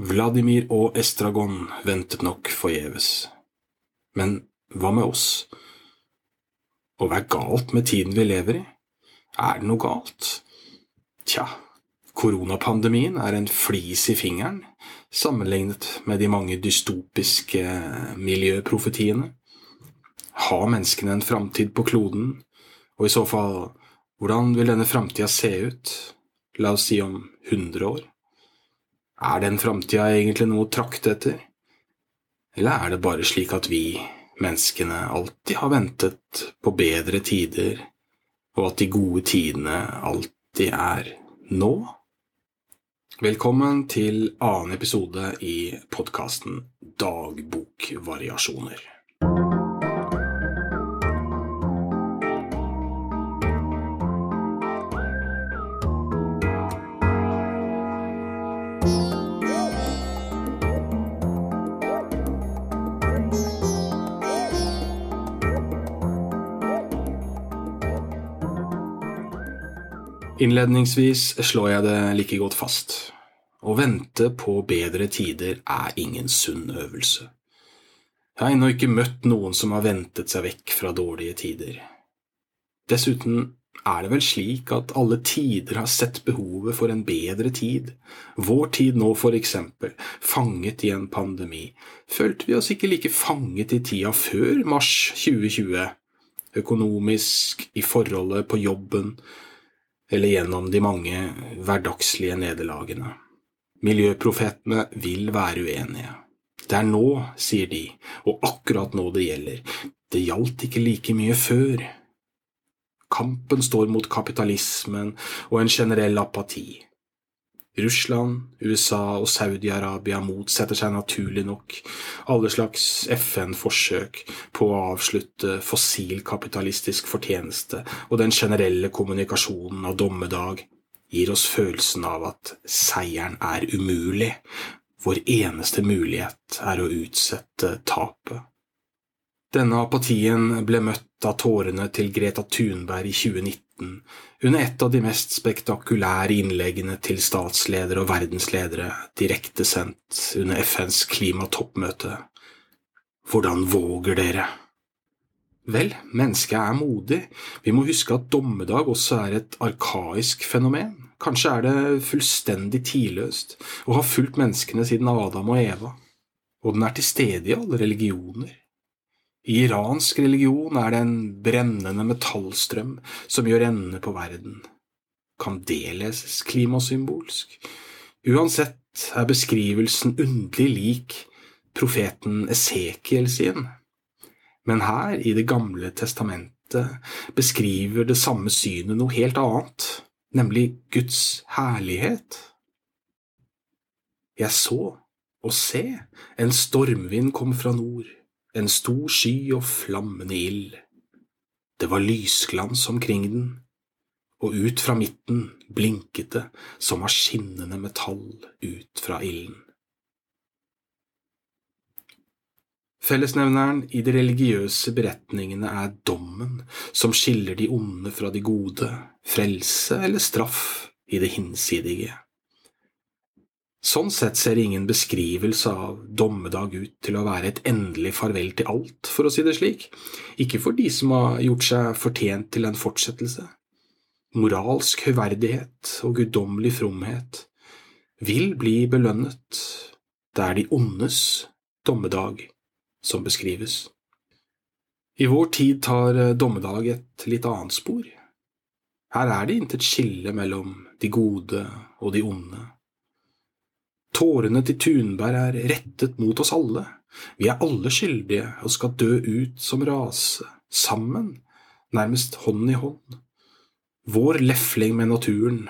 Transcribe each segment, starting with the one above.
Vladimir og Estragon ventet nok forgjeves. Men hva med oss? Og hva er galt med tiden vi lever i? Er det noe galt? Tja, koronapandemien er en flis i fingeren sammenlignet med de mange dystopiske miljøprofetiene. Har menneskene en framtid på kloden, og i så fall, hvordan vil denne framtida se ut, la oss si om hundre år? Er den framtida egentlig noe å trakte etter? Eller er det bare slik at vi, menneskene, alltid har ventet på bedre tider, og at de gode tidene alltid er nå? Velkommen til annen episode i podkasten Dagbokvariasjoner. Innledningsvis slår jeg det like godt fast. Å vente på bedre tider er ingen sunn øvelse. Jeg har ennå ikke møtt noen som har ventet seg vekk fra dårlige tider. Dessuten er det vel slik at alle tider har sett behovet for en bedre tid. Vår tid nå, for eksempel, fanget i en pandemi, følte vi oss ikke like fanget i tida før mars 2020, økonomisk, i forholdet på jobben, eller gjennom de mange hverdagslige nederlagene. Miljøprofetene vil være uenige. Det er nå, sier de, og akkurat nå det gjelder. Det gjaldt ikke like mye før. Kampen står mot kapitalismen og en generell apati. Russland, USA og Saudi-Arabia motsetter seg naturlig nok alle slags FN-forsøk på å avslutte fossilkapitalistisk fortjeneste, og den generelle kommunikasjonen av dommedag gir oss følelsen av at seieren er umulig, vår eneste mulighet er å utsette tapet. Denne apatien ble møtt av tårene til Greta Thunberg i 2019 under et av de mest spektakulære innleggene til statsledere og verdensledere direkte sendt under FNs klimatoppmøte. Hvordan våger dere? Vel, mennesket er modig. Vi må huske at dommedag også er et arkaisk fenomen. Kanskje er det fullstendig tidløst og har fulgt menneskene siden Adam og Eva. Og den er til stede i alle religioner. I iransk religion er det en brennende metallstrøm som gjør ende på verden. Kan det leses klimasymbolsk? Uansett er beskrivelsen underlig lik profeten Esekiel sin. Men her, i Det gamle testamentet, beskriver det samme synet noe helt annet, nemlig Guds herlighet. Jeg så, og se, en stormvind kom fra nord en stor sky og flammende ild. Det var lysglans omkring den, og ut fra midten blinket det som av skinnende metall ut fra ilden. Fellesnevneren i de religiøse beretningene er dommen som skiller de onde fra de gode, frelse eller straff i det hinsidige. Sånn sett ser ingen beskrivelse av dommedag ut til å være et endelig farvel til alt, for å si det slik, ikke for de som har gjort seg fortjent til en fortsettelse. Moralsk høyverdighet og guddommelig fromhet vil bli belønnet, det er de ondes dommedag som beskrives. I vår tid tar dommedag et litt annet spor. Her er det intet skille mellom de gode og de onde Tårene til Tunberg er rettet mot oss alle. Vi er alle skyldige og skal dø ut som rase, sammen, nærmest hånd i hånd. Vår lefling med naturen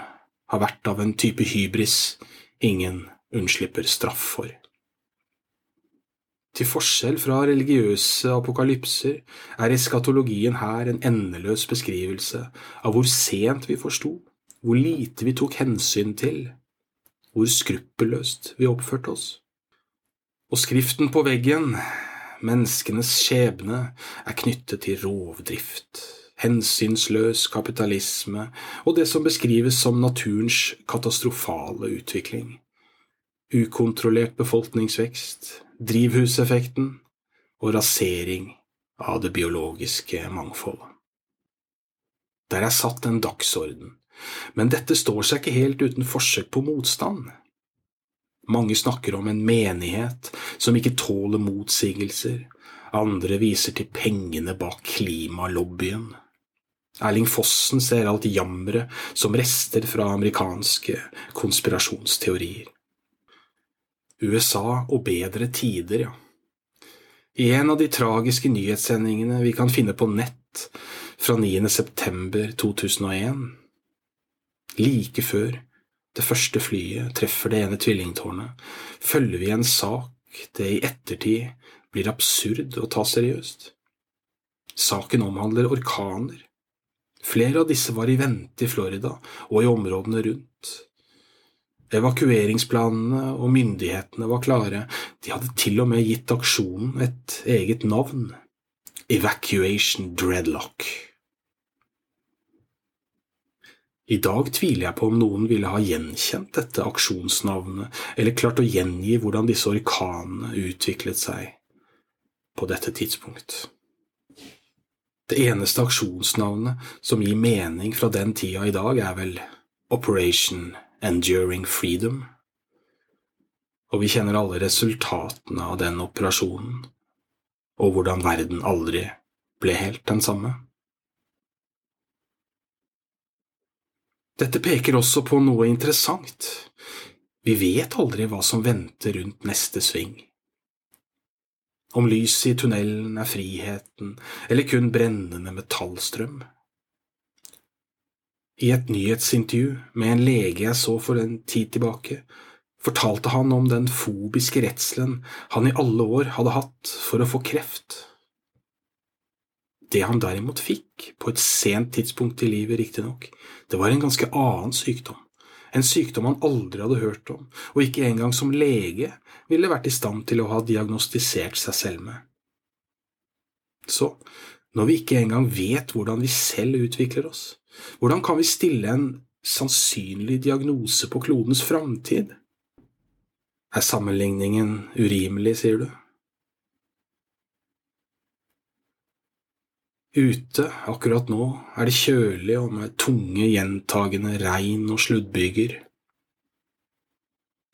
har vært av en type hybris ingen unnslipper straff for. Til forskjell fra religiøse apokalypser er eskatologien her en endeløs beskrivelse av hvor sent vi forsto, hvor lite vi tok hensyn til, hvor skruppelløst vi oppførte oss. Og skriften på veggen, menneskenes skjebne, er knyttet til rovdrift, hensynsløs kapitalisme og det som beskrives som naturens katastrofale utvikling. ukontrollert befolkningsvekst, drivhuseffekten og rasering av det biologiske mangfoldet. Der er satt en dagsorden, men dette står seg ikke helt uten forsøk på motstand. Mange snakker om en menighet som ikke tåler motsigelser, andre viser til pengene bak klimalobbyen. Erling Fossen ser alt jammeret som rester fra amerikanske konspirasjonsteorier. USA og bedre tider, ja. I en av de tragiske nyhetssendingene vi kan finne på nett fra 9. september 2001, like før det første flyet treffer det ene tvillingtårnet, følger vi en sak det i ettertid blir absurd å ta seriøst. Saken omhandler orkaner. Flere av disse var i vente i Florida og i områdene rundt. Evakueringsplanene og myndighetene var klare, de hadde til og med gitt aksjonen et eget navn – Evacuation Dreadlock. I dag tviler jeg på om noen ville ha gjenkjent dette aksjonsnavnet, eller klart å gjengi hvordan disse orkanene utviklet seg på dette tidspunkt. Det eneste aksjonsnavnet som gir mening fra den tida i dag, er vel Operation Enduring Freedom, og vi kjenner alle resultatene av den operasjonen, og hvordan verden aldri ble helt den samme. Dette peker også på noe interessant. Vi vet aldri hva som venter rundt neste sving. Om lyset i tunnelen er friheten eller kun brennende metallstrøm. I et nyhetsintervju med en lege jeg så for en tid tilbake, fortalte han om den fobiske redselen han i alle år hadde hatt for å få kreft. Det han derimot fikk, på et sent tidspunkt i livet riktignok, det var en ganske annen sykdom, en sykdom han aldri hadde hørt om, og ikke engang som lege ville vært i stand til å ha diagnostisert seg selv med. Så, når vi ikke engang vet hvordan vi selv utvikler oss, hvordan kan vi stille en sannsynlig diagnose på klodens framtid? Er sammenligningen urimelig, sier du? Ute akkurat nå er det kjølig og med tunge, gjentagende regn og sluddbyger.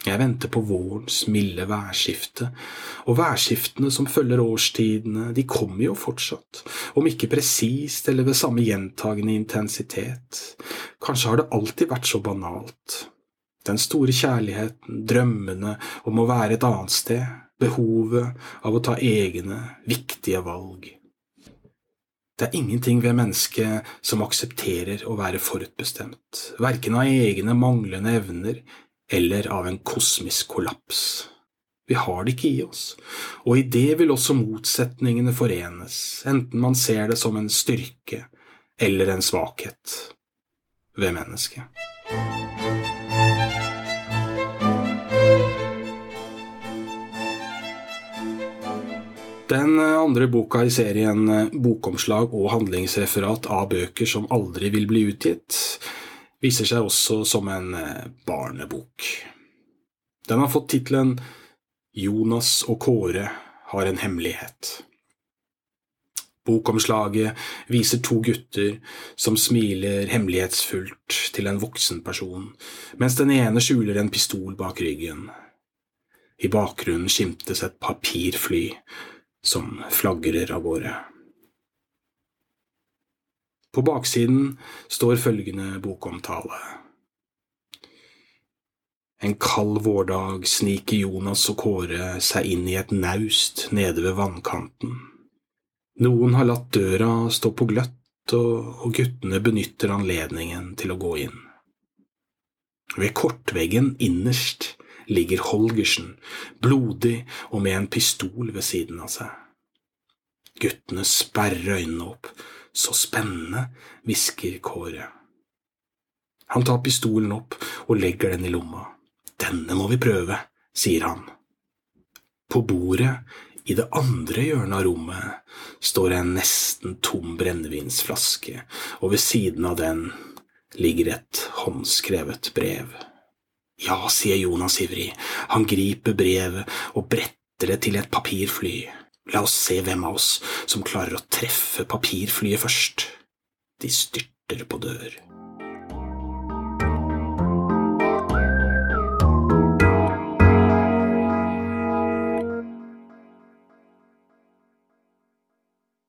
Jeg venter på vårens milde værskifte, og værskiftene som følger årstidene, de kommer jo fortsatt, om ikke presist eller ved samme gjentagende intensitet. Kanskje har det alltid vært så banalt. Den store kjærligheten, drømmene om å være et annet sted, behovet av å ta egne, viktige valg. Det er ingenting ved mennesket som aksepterer å være forutbestemt, verken av egne manglende evner eller av en kosmisk kollaps. Vi har det ikke i oss, og i det vil også motsetningene forenes, enten man ser det som en styrke eller en svakhet ved mennesket. Den andre boka i serien eh, Bokomslag og handlingsreferat av bøker som aldri vil bli utgitt, viser seg også som en eh, barnebok. Den har fått tittelen Jonas og Kåre har en hemmelighet. Bokomslaget viser to gutter som smiler hemmelighetsfullt til en voksen person, mens den ene skjuler en pistol bak ryggen. I bakgrunnen skimtes et papirfly som flagrer av gårde. På baksiden står følgende bokomtale. En kald vårdag sniker Jonas og Kåre seg inn i et naust nede ved vannkanten. Noen har latt døra stå på gløtt, og guttene benytter anledningen til å gå inn. Ved kortveggen innerst ligger Holgersen, blodig og med en pistol ved siden av seg. Guttene sperrer øynene opp. Så spennende, hvisker Kåre. Han tar pistolen opp og legger den i lomma. Denne må vi prøve, sier han. På bordet i det andre hjørnet av rommet står en nesten tom brennevinsflaske, og ved siden av den ligger et håndskrevet brev. Ja, sier Jonas ivrig. Han griper brevet og bretter det til et papirfly. La oss se hvem av oss som klarer å treffe papirflyet først. De styrter på dør.